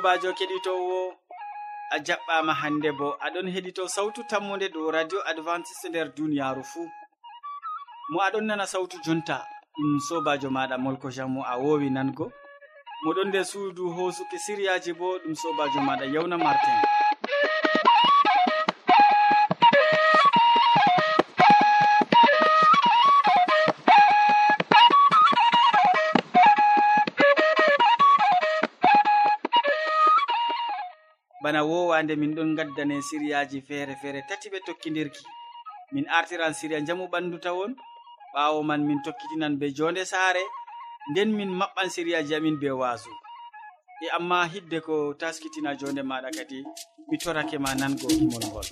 sobajo keɗitowo a jaɓɓama hande bo aɗon heɗito sawtu tammude dow radio advantice nder duniyaru fuu. Mo aɗon nana sawtu jonta ɗum sobajo maɗa molko jammo a wowi nango. Moɗon nder suudu hosuki siriyaji bo ɗum sobajo maɗa yewna martin. jowande min ɗon gaddane siriyaji feere feere tati ɓe tokkidirki. Min artiran siriya jamu ɓandu tawon ɓawo man min tokkitinan be jonde saare nden min maɓɓan siriyaji amin be waasu. E amma hidde ko taskitina jonde maɗa kadi mi torake ma nango gimol ngol.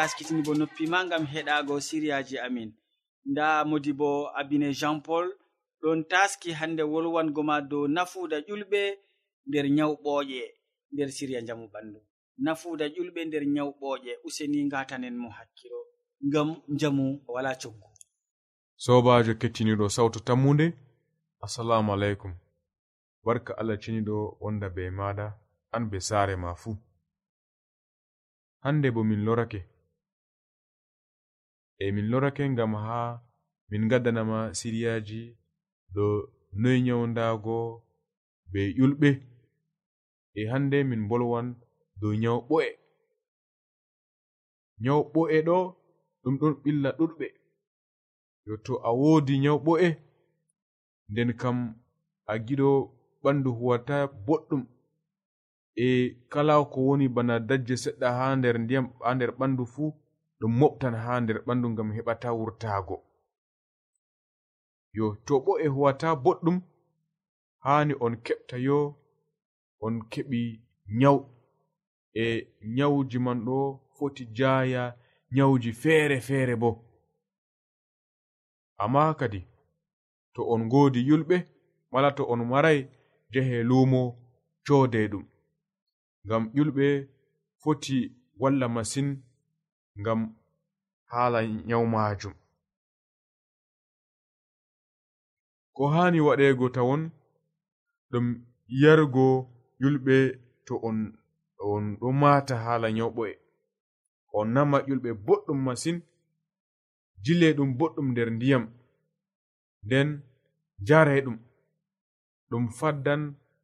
taskitini bo noppi ma ngam heɗago siriyaji amin. Nda modi bo abine jean paul ɗon taski hande wolwango ma dow nafuda ƴulɓe nder nyawɓoƴe nder siriya jamu ɓandu. Nafuda ƴulɓe nder nyawɓooƴe useni ngatanen mo hakkilo ngam njamu wala coggu. Sobajo kettiniɗo sawtu tammude assalamu aleykum. Barka allah ceniɗo wonda be maɗa an be saare ma fuu. Hande bo min lorake e min lorake ngam ha min gaddanama siriyaji do noy nyawdago be ƴulɓe e hande min bolwan dow nyaw ɓo'e. Nyaw ɓo'e ɗo ɗum ɗon ɓilla ɗuɗɓe. Yo to a woodi nyaw ɓo'e nden kam a giɗo ɓandu huwata boɗɗum. E kala ko woni bana dajje seɗɗa ha nder ndiyam ha nder ɓandu fuu ɗum moɓtan ha nder ɓandu ngam heɓata wurtaago yo to bo e huwata boɗɗum haani on keɓta yo on keɓi nyaw. E nyawuji man ɗo foti jaaya nyawuji feere feere bo. Amma kadi to on ngoodi yulɓe mala to on maray jehe luumo coode ɗum. Ngam yulɓe foti walla masin ngam haala nyawu maajum. Ko haani waɗeego tawon ɗum yargo yulɓe to on on ɗo maata haala nyawɓo'e. On nama yulɓe boɗɗum masin, jille ɗum boɗɗum nder ndiyam, nden njaare ɗum. Ɗum faddan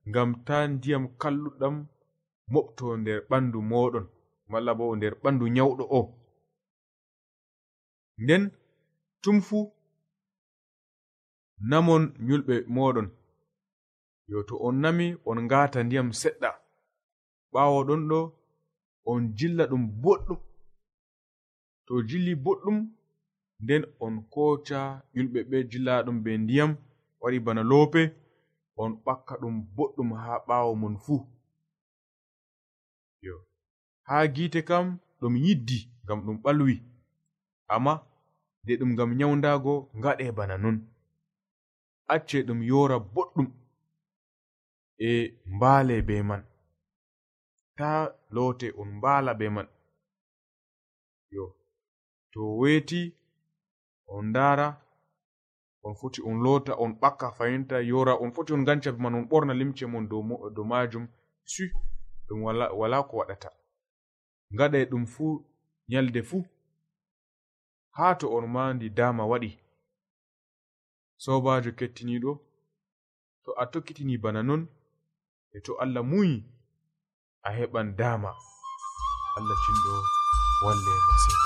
ngam ta ndiyam kalluɗam moɓto nder ɓandu mooɗon. malla bo nder ɓandu nyawɗo o. Nden tum fu namon yulɓe moɗon. Yo to on nami on ngata ndiyam seɗɗa. Ɓawo ɗon ɗo on jilla ɗum boɗɗum. To jilli boɗɗum nden on koca yulɓe ɓe jillaɗum be ndiyam waɗi bana loope on ɓakka ɗum boɗɗum ha ɓawo mon fuu yo. haa giite kam ɗum yiddi ngam ɗum ɓalwi amma de ɗum ngam nyawndago ngaɗe bana non. Acce ɗum yora boɗɗum e mbaale be man. Ta loote on mbaala be man. Yo to weeti on ndaara on foti on loota on ɓakka fayinta yora on foti on ganca man on ɓorna limce mon dow majum su ɗum wala, wala ko waɗata. ngaɗay ɗum fuu nyalde fuu haa to on ma ndi daama waɗi. Soobaajo kettiniiɗo to a tokkitini bana non e to allah muyi a heɓan daama. Allah cinɗo walle masin.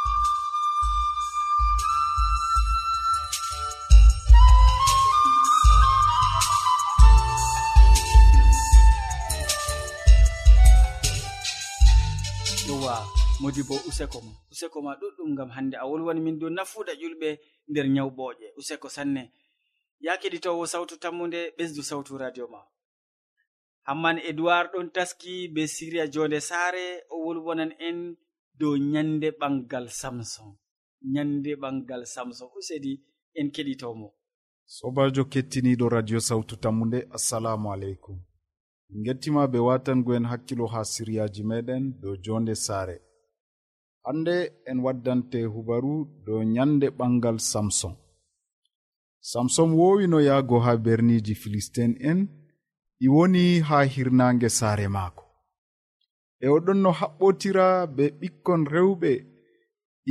modi bo useko ma useko ma ɗuɗɗum ngam hande a wolwani min dow nafuuda ƴulɓe nder nyawɓooƴe useko sanne. Ya keɗitowo sawtu tammude ɓesdu sawtu radio ma. Hamman edoird ɗon taski be siriya jonde saare o wolwonan en dow nyande ɓangal samson. Nyande ɓangal samson. Usedi en keɗitomo? Sobajo kettiniɗo radio sawtu tammude assalamu aleykum. Min gettima be watango en hakkilo ha siryaji meɗen dow jonde saare. hande en waddante hubaru dow nyande ɓangal samson. Samson wowino yaago ha berniji filistin en i woni ha hirnange saare maako. E oɗon no haɓɓotira be ɓikkon rewɓe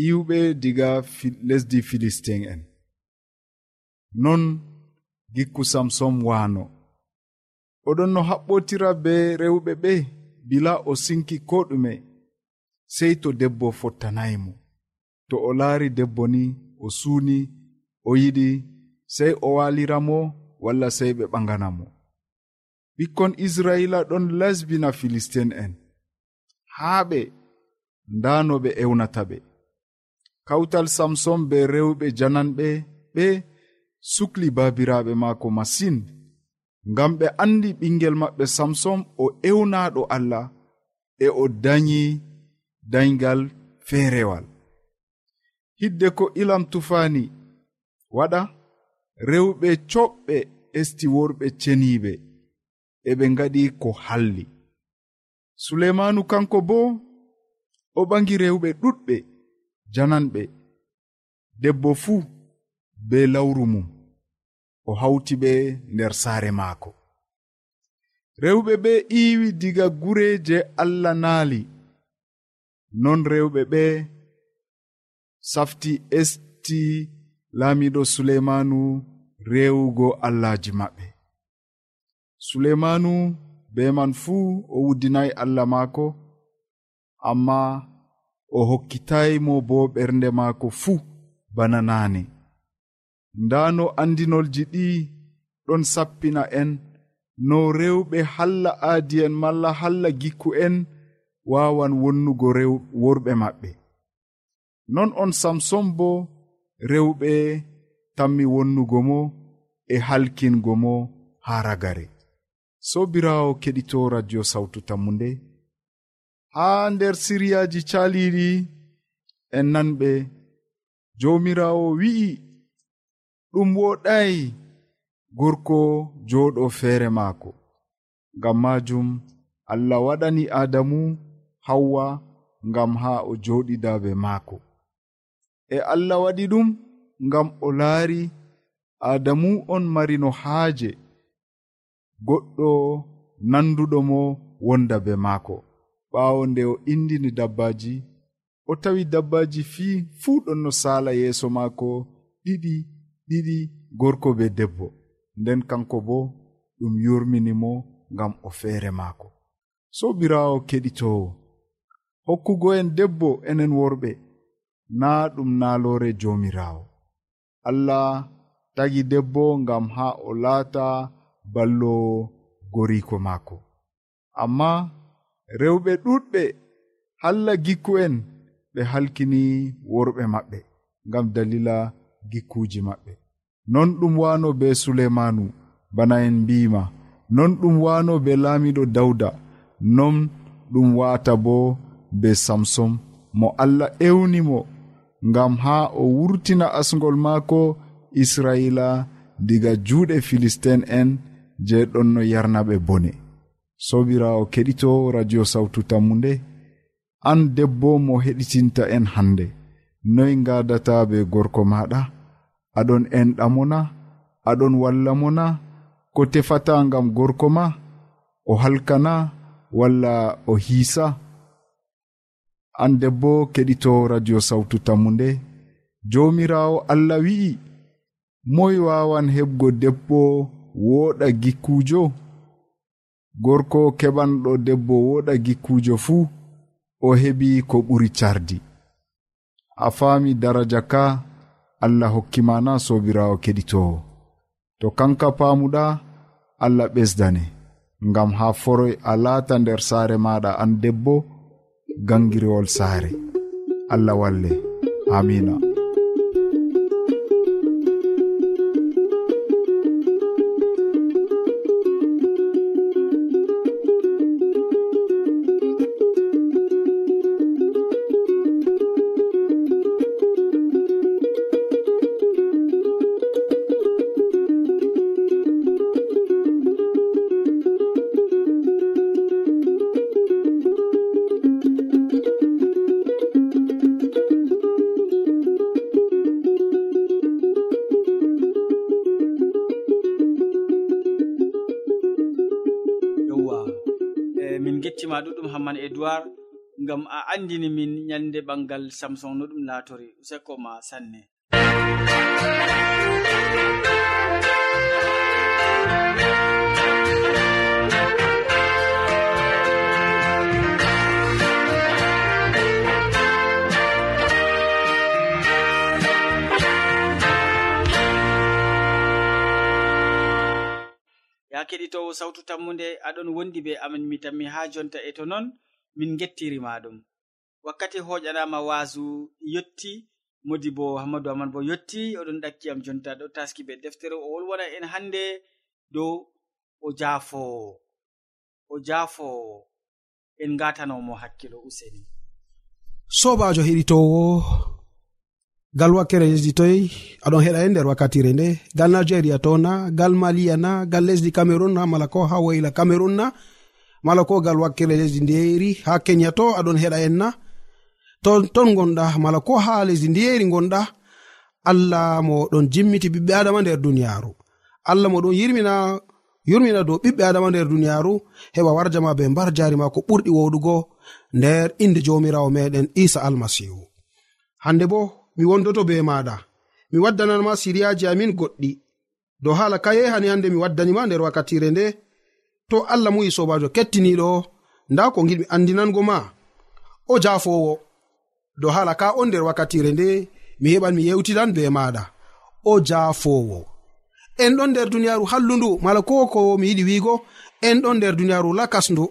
iwɓe diga lesdi filistin en. Non gikku samson waano. Oɗon no haɓɓotira be rewɓe ɓe bila o sinki ko ɗume sey to debbo fottanayi mo. To o laari debbo ni o suuni o yiɗi sey o walira mo walla sey ɓe ɓagana mo. Ɓikkon israila ɗon lesbina filistin en. Haa ɓe ndano ɓe ewnata ɓe. Kawtal samson be rewɓe jananɓe ɓe sukli baabiraaɓe maako masin ngam ɓe anndi ɓingel maɓɓe samson o ewnaɗo allah e o danyi dayngal feerewal. Hidde ko ilam tufaani waɗa rewɓe coɓɓe esti worɓe ceniiɓe e ɓe ngaɗi ko halli. Suleimanu kanko bo o ɓangi rewɓe ɗuɗɓe jananɓe debbo fuu be lawru mum o hawti ɓe nder saare maako. Rewɓe ɓe iiwi diga gureeje allah naali. non rewɓe ɓe safti esti laamiɗo suleimanu rewugo allahji maɓɓe. Suleimanu be man fuu o wuddinayi allah maako amma o hokkitayi mo bo ɓernde maako fuu bana naane. Nda no andinolji ɗi ɗon sappina en. No rewɓe halla aadi en malla halla gikku en wawan wonnugo rew worɓe maɓɓe. Non on samson bo rewɓe tammi wonnugo mo e halkingo mo haa ragare. Sobirawo keɗito radio sawtu tammu nde haa nder siriyaji caliɗi en nanɓe jomirawo wi'i ɗum woɗayi gorko joɗo feere maako. Ngam majum allah waɗani adamu hawwa ngam haa o joɗida be maako. E allah waɗi ɗum ngam o laari adamu on marino haaje goɗɗo nanduɗo mo wonda be maako. Ɓaawo nde o indini dabbaji o tawi dabbaji fii fuu ɗon no saala yeeso maako ɗiɗi ɗiɗi gorko be debbo. Nden kanko bo ɗum yurminimo ngam o feere maako. Sobirawo keɗitowo hokkugo en debbo enen worɓe naa ɗum naalore joomiraawo. Allah tagi debbo ngam haa o laata ballowo goriko maako. Amma rewɓe ɗuɗɓe halla gikku'en ɓe halkini worɓe maɓɓe ngam dalila gikkuuji maɓɓe. Non ɗum waano be suleimanu bana en mbi'ima. Non ɗum waano be laamiɗo dawda non ɗum waata bo be samsom mo allah ewni mo ngam haa o wurtina asgol maako israila diga juuɗe filistin en je ɗon no yarnaɓe bone. Sobirawo keɗito radio sawtu tammu nde an debbo mo heɗitinta en hannde. Noy ngadata be gorko maɗa aɗon enɗamona aɗon walla mona ko tefata ngam gorko ma? O halkana walla o hiisa? an debbo keɗito radio sawtu tammu nde jomirawo allah wi'i moy wawan heɓgo debbo woɗa gikkujo. Gorko keɓanɗo debbo woɗa gikkujo fuu o heɓi ko ɓuri cardi. A faami daraja ka allah hokkimana sobirawo keɗitowo to kanka paamuɗa allah ɓesdane. Ngam haa foroy a laata nder saare maɗa an debbo gangirewol saare. Allah walle. Amina. min gettima ɗuɗɗum hamman edoird ngam a andini min nyande ɓangal samson no ɗum latori useko ma sanne thank you ya keɗitowo sawtu tammude aɗon wondi be amin mi tammi ha jonta e to non min gettirima ɗum. Wakkati hoƴanama wasu yetti modi bo hammadou aman bo yetti oɗon ɗakkiyam jonta ɗo taski be deftere o wolwona en hande dow o jaafowo o jaafowo en gatanomo hakkilo useni. Sobajo heɗitowo gal wakkere lesdi toy aɗon heɗa e nder wakkatire nde. Gal nigeria to na gal maliya na gal lesdi cameron na mala ko ha woyla cameron na mala ko gal wakkere lesdi ndiyeri ha kenya to aɗon heɗa en na. To ton gonɗa mala ko ha lesdi ndiyeri gonɗa allah mo ɗon jimmiti ɓiɓɓe adama nder duniyaru. Allah mo ɗon yirmina yurmina dow ɓiɓɓe adama nder duniyaru. Heɓa warjama be mbar jari ma ko ɓurɗi woɗugo nder inde jomirawo meɗen isa almasihu. Hande bo mi wondoto be maɗa. Mi waddananma siriyaji amin goɗɗi. Dow hala kaye hani hande mi waddanima nder wakkatire nde. To allah muyi sobajo kettiniɗo nda ko giɗmi andinango ma. O jafowo. Dow hala ka on nder wakkatire nde mi heɓan mi yewtidan be maɗa. O jafowo. En ɗon nder duniyaru hallundu mala ko ko mi yiɗi wiigo en ɗon nder duniyaru lakasndu.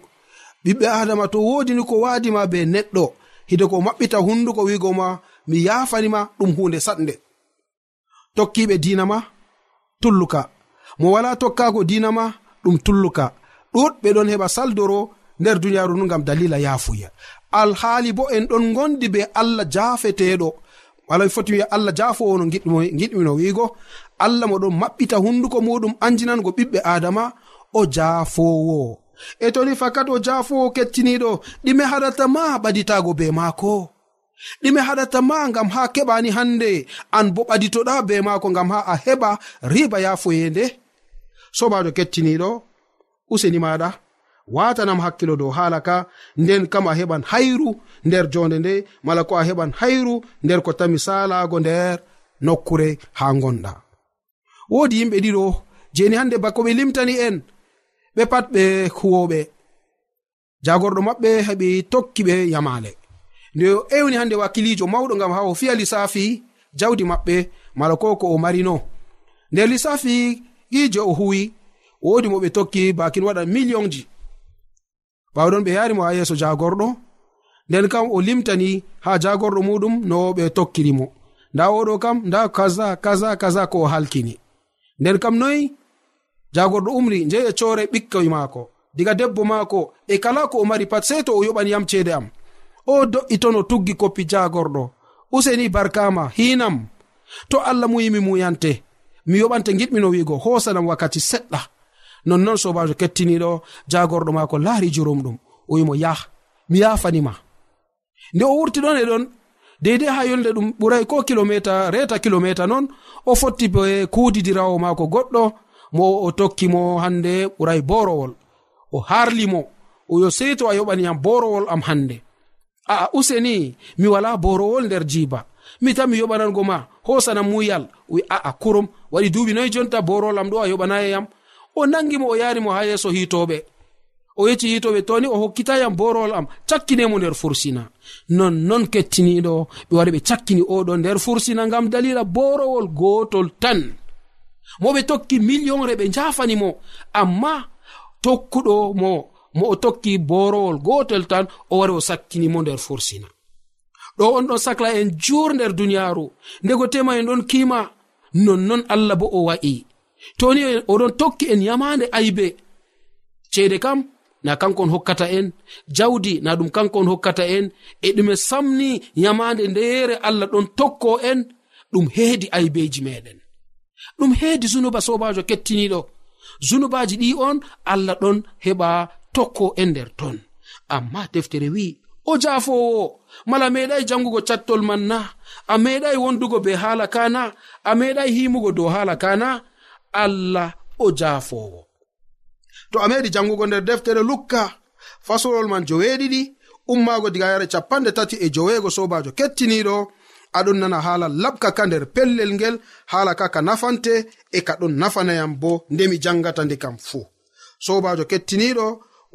Ɓiɓɓe adama to wodini ko wadima be neɗɗo. Hide ko maɓɓita hunduko wigo ma mi yafanima ɗum hunde saɗde tokkiɓe dinama tulluka. Mo wala tokkako dinama ɗum tulluka. Ɗuɗɓe ɗon heɓa saldoro nder duniyaru nu gam dalila yafuya alhaali bo en ɗon gondi be allah jafeteɗo wala mi foti wiya allah jafowo no giɗmino wiigo. Allah mo ɗon maɓɓita hunduko muɗum anjinango ɓiɓɓe adama o jafowo e toni fakat o jafowo kettiniɗo ɗime haɗata ma ɓaditago be maako. ɗime haɗata ma ngam ha keɓani hande. An bo ɓaditoɗa be maako ngam ha a heɓa riba yafoyende sobajo kettiniɗo useni maɗa. Watanam hakkilo dow hala ka. Nden kam a heɓan hayru nder jonde nde. Mala ko a heɓan hayru nder ko tami salago nder nokkure ha gonɗa wodi yimɓe ɗiɗo jeni hande bako ɓe limtani en ɓe pat ɓe huwoɓe. Jagorɗo maɓɓe heɓi tokki ɓe yamale. nde o ewni hande wakkilijo mawɗo ngam ha o fiya lissafi jawdi maɓɓe mala ko ko o marino. Nder lissafi gijo o huwi wodi mo ɓe tokki bakin waɗa millionji ɓawɗon ɓe yarimo ha yeeso jagorɗo nden kam o limtani ha jagorɗo muɗum no ɓe tokkirimo nda oɗo kam nda kaza kaza kaza ko o halkini. Nden kam noyi jagorɗo umri njei e core ɓikkoy maako. Diga debbo maako e kala ko o mari pat sei to o yoɓani yam ceede am. o do'i ton o tuggi koppi jagorɗo. Useni barkama hinam to allah muyimi muyante mi yoɓante giɗmino wi'igo hosanam wakkati seɗɗa. Nonnon sobajo kettiniɗo jagorɗo mako laari jurumɗum o wimo yah mi yafanima nde o wurti ɗon e ɗon deidei ha yolde ɗum ɓuray ko kilometa reta kilometa non o fotti be kudidirawo maako goɗɗo mo o tokkimo hande ɓuray borowol o harlimo o yo sei to a yoɓaniyam borowol am hande aa useni mi wala borowol nder jiiba mi tan mi yoɓanango ma hosanam muyal. Wi aa kurum. Waɗi duuɓi noyi jonta borowol am ɗo a yoɓanayi yam. O nangi mo o yarimo ha yeeso hitoɓe o yecci hitoɓe toni o hokkitayam borowol am cakkinemo nder fursina. Nonnon kettiniɗo ɓe wari ɓe cakkini oɗo nder fursina ngam dalila borowol gotol tan. Moɓe tokki millionre ɓe jafanimo amma tokkuɗo mo mo o tokki borowol gotel tan o wari o sakkinimo nder forsina. Ɗo on ɗon sakla en jur nder duniyaru ndego tema en ɗon kima nonnon allah bo o wa'i. Toni oɗon tokki en yamande aybe. Ceede kam na kanko on hokkata en. Jawdi na ɗum kanko on hokkata en. E ɗume samni yamande ndeyere allah ɗon tokko en ɗum heedi aybeji meɗen ɗum heedi zunuba sobajo kettiniɗo zunubaji ɗi on allah ɗon heɓa tokko e nder ton. Amma deftere wi'i o jafowo mala meɗai jangugo cattol man na a meɗai wondugo be haala kana a meɗai himugo dow haala kana allah o jafowo to a meɗi jangugo nder deftere lukka fasolol man joweeɗiɗi ummaago diga yare capanɗe tati e joweego sobajo kettiniɗo aɗon nana haala labka ka nder pellel ngel haala ka ka nafante e ka ɗon nafanayam bo nde mi jangata nde kam fuu. Sobajo kettiniɗo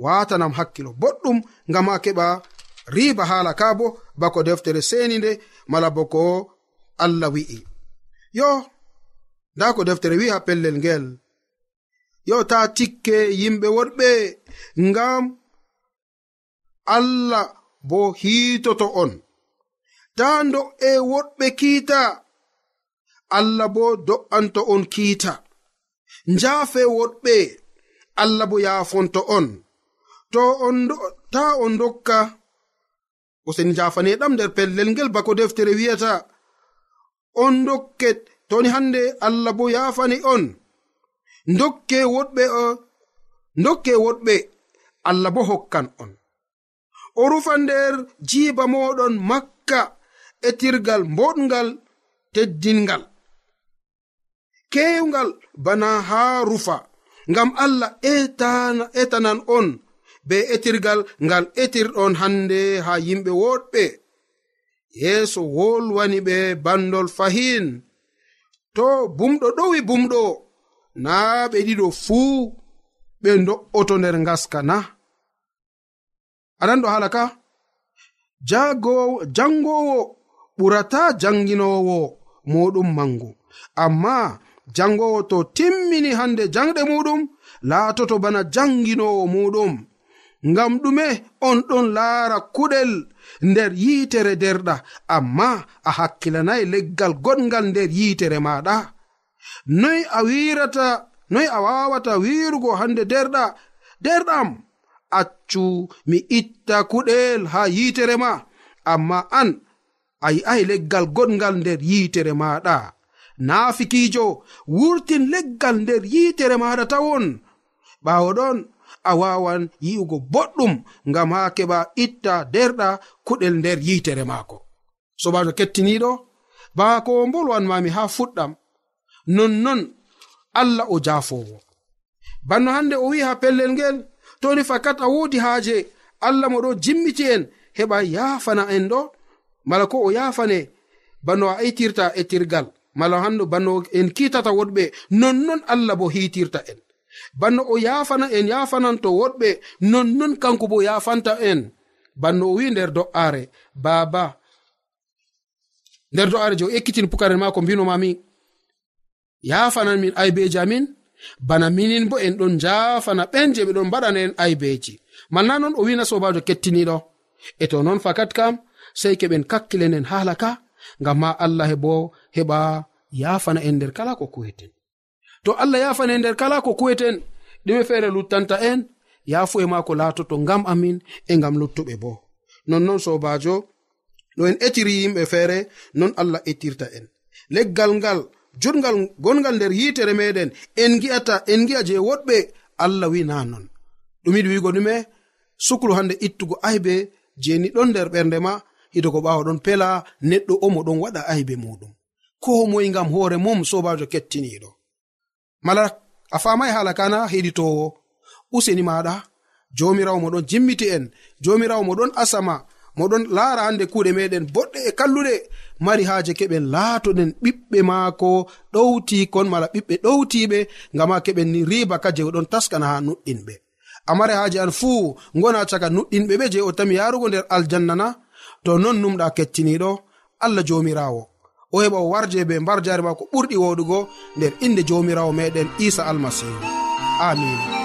watanam hakkilo boɗɗum ngam a keɓa riba haala ka bo bako deftere seni nde mala bo ko allah wi'i. Yo nda ko deftere wi'i ha pellel ngel. Yo ta tikke yimɓe worɓe ngam allah bo hiitoto on. Ta do'e woɗɓe kiita allah bo do'anto on kiita. Njaafe woɗɓe allah bo yaafonto on. to on ta on dokka. Useni jafaneɗam nder pellel ngel bako deftere wi'ata on dokke toni hande allah bo yafani on. Dokke woɗɓe o dokke woɗɓe allah bo hokkan on. O rufa nder jiiba moɗon makka etirgal mboɗngal teddingal. Kewgal bana haa rufa ngam allah etana etanan on. be etirgal ngal etirɗon hande ha yimɓe woɗɓe. Yeeso wolwani ɓe bandol fahin. To bumɗo ɗowi bumɗo naa ɓe ɗiɗo fuu ɓe do'oto nder ngaska na. Aɗan ɗo haala ka jangowo ɓurata janginowo muɗum mangu amma jangowo to timmini hande jangɗe muɗum laatoto bana janginowo muɗum ngam ɗume on ɗon laara kuɗel nder yiitere derɗa. Amma a hakkilanayi leggal goɗgal nder yiitere maɗa noy a wirata noy a wawata wirugo hande derɗa? Derɗam accu mi itta kuɗel ha yiitere ma. Amma an a yi'ai leggal goɗgal nder yiitere maɗa naafikijo wurtin leggal nder yiitere maɗa tawon. Ɓawo ɗon a wawan yi'ugo boɗɗum ngam ha keɓa itta derɗa kuɗel nder yitere maako. Sobajo kettiniɗo bako o mbolwanmami ha fuɗɗam nonnon allah o jafowo banno hande o wi ha pellel ngel toni fakat a wodi haaje allah moɗo jimmiti en heɓa yafana en ɗo mala ko o yafane banno a itirta etirgal mala hando banno en kitata woɗɓe nonnon allah bo hitirta en. banno o yafana en yafananto woɗɓe nonnon kanko bo yafanta en. Banno o wi nder do'are baba nder do'are je o ekkitini pukaren mako mbinomami yafanan min aybeji amin. Bana minin bo en ɗon jafana ɓen je ɓe ɗon mbaɗana en aybeji malna non o wina sobajo kettiniɗo e to non fakat kam sei keɓen kakkilenen hala ka ngam ma allah hebo heɓa yafana en nder kala ko kuweten. to allah yafan e nder kala ko kuweten ɗume feere luttanta en yaafu e maako laatoto ngam amin e ngam luttuɓe bo. Nonnon sobajo no en etiri yimɓe feere non allah ettirta en. Leggal ngal jutgal gongal nder yitere meɗen en gi'ata en gi'a je woɗɓe allah wi na non ɗumiɗi wigo ɗume suklu hande ittugo aybe jeni ɗon nder ɓernde ma hido ko ɓawo ɗon pela neɗɗo omo ɗon waɗa aybe muɗum. Ko moy ngam hoore mum sobajo kettiniɗo mala a famai hala kana heɗitowo useni maɗa jomirawo moɗon jimmiti en jomirawo moɗon asama moɗon laara hande kuuɗe meɗen boɗɗe e kalluɗe. Mari haaje keɓen laatoɗen ɓiɓɓe maako ɗowtikon mala ɓiɓɓe ɗowtiɓe ngam ha keɓen ni riba ka je oɗon taskana ha nuɗɗinɓe. Amari haaje an fuu gona caka nuɗɗinɓe ɓe je o tami yarugo nder aljanna na to non numɗa kettiniɗo allah jomirawo. o heɓa o warje be mbar jari ma ko ɓurɗi woɗugo nder inde jawmirawo meɗen isa almasihu amina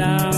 laaw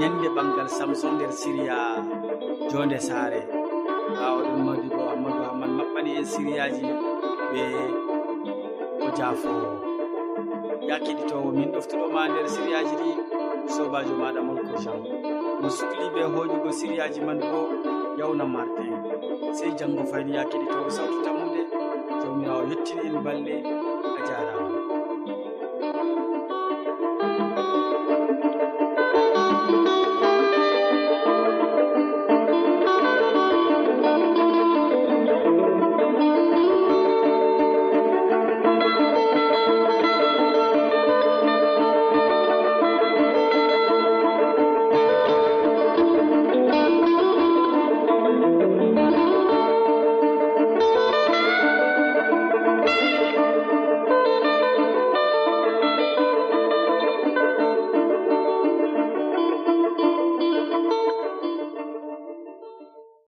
ñande ɓangal samson nder siriya jonde saare. Ɓaawo ɗum mawdi bo amadou hamman maɓɓani en siriyaji ɓe o jaafowo ya keɗitowo min ɗoftuɗoma nder siriyaji ɗi sobajo maɗa molko jan mo sukli ɓe hoƴugo siriyaji man bo yawna martin. Sey janggo fayni ya keɗitowo sawtu tammude jawmirawo yettini en balle a jarama